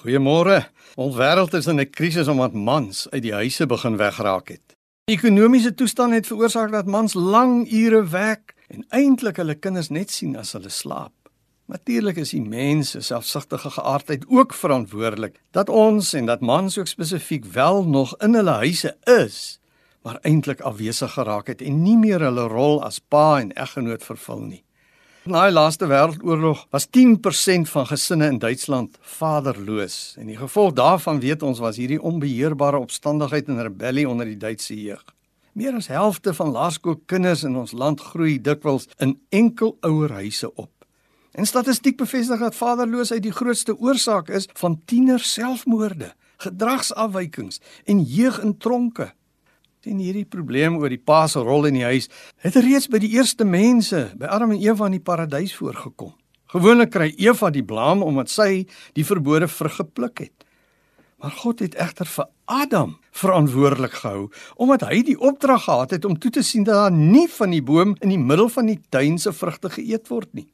Goeiemôre. Ons wêreld is in 'n krisis omdat mans uit die huise begin wegraak het. Die ekonomiese toestand het veroorsaak dat mans lang ure werk en eintlik hulle kinders net sien as hulle slaap. Natuurlik is die mens se selfsugtige geaardheid ook verantwoordelik dat ons en dat mans ook spesifiek wel nog in hulle huise is, maar eintlik afwesig geraak het en nie meer hulle rol as pa en eggenoot vervul nie. Na die laaste wêreldoorlog was 10% van gesinne in Duitsland vaderloos en die gevolg daarvan weet ons was hierdie onbeheerbare opstandigheid en rebellie onder die Duitse jeug. Meer as helfte van laerskoolkinders in ons land groei dikwels in enkelouerhuise op. En statistiek bevestig dat vaderloosheid die grootste oorsaak is van tiener selfmoorde, gedragsafwykings en jeug in tronke. Sien hierdie probleem oor die pa se rol in die huis het reeds by die eerste mense, by Adam en Eva in die paradys voorgekom. Gewoonlik kry Eva die blame omdat sy die verbode vrug gepluk het. Maar God het egter vir Adam verantwoordelik gehou omdat hy die opdrag gehad het om toe te sien dat daar nie van die boom in die middel van die tuin se vrugte geëet word nie.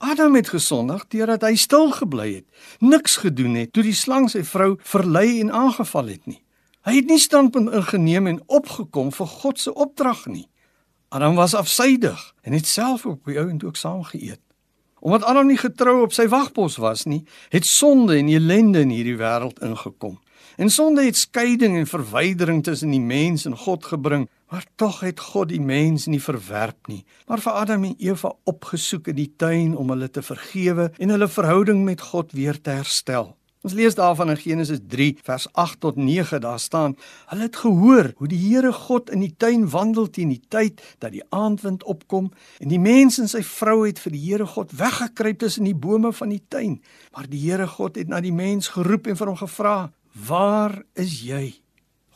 Adam het gesondig deurdat hy stil gebly het, niks gedoen het toe die slang sy vrou verlei en aangeval het nie. Hy het nie standpunt ingeneem en opgekom vir God se opdrag nie. Adam was afsydig en het self op die ou en ook saam geëet. Omdat Adam nie getrou op sy wagpos was nie, het sonde en ellende in hierdie wêreld ingekom. En sonde het skeiding en verwydering tussen die mens en God gebring, maar tog het God die mens nie verwerp nie, maar vir Adam en Eva opgesoek in die tuin om hulle te vergewe en hulle verhouding met God weer te herstel. Ons lees daarvan in Genesis 3 vers 8 tot 9 daar staan: Hulle het gehoor hoe die Here God in die tuin wandel teen die tyd dat die aandwind opkom en die mens en sy vrou het vir die Here God weggekruip tussen die bome van die tuin. Maar die Here God het na die mens geroep en vir hom gevra: "Waar is jy?"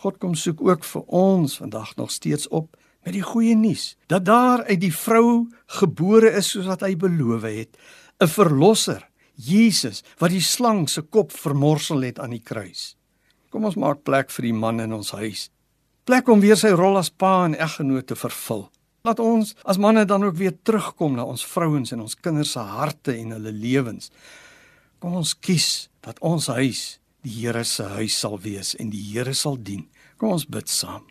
God kom soek ook vir ons vandag nog steeds op met die goeie nuus dat daar uit die vrou gebore is soos wat hy beloof het, 'n verlosser Jesus wat die slang se kop vermorsel het aan die kruis. Kom ons maak plek vir die man in ons huis. Plek om weer sy rol as pa en eggenoot te vervul. Laat ons as manne dan ook weer terugkom na ons vrouens en ons kinders se harte en hulle lewens. Kom ons kies dat ons huis die Here se huis sal wees en die Here sal dien. Kom ons bid saam.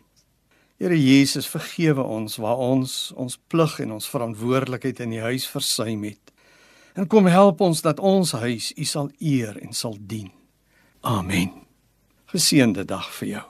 Here Jesus, vergewe ons waar ons ons plig en ons verantwoordelikheid in die huis versuim het. En kom help ons dat ons huis U sal eer en sal dien. Amen. Geseënde dag vir jou.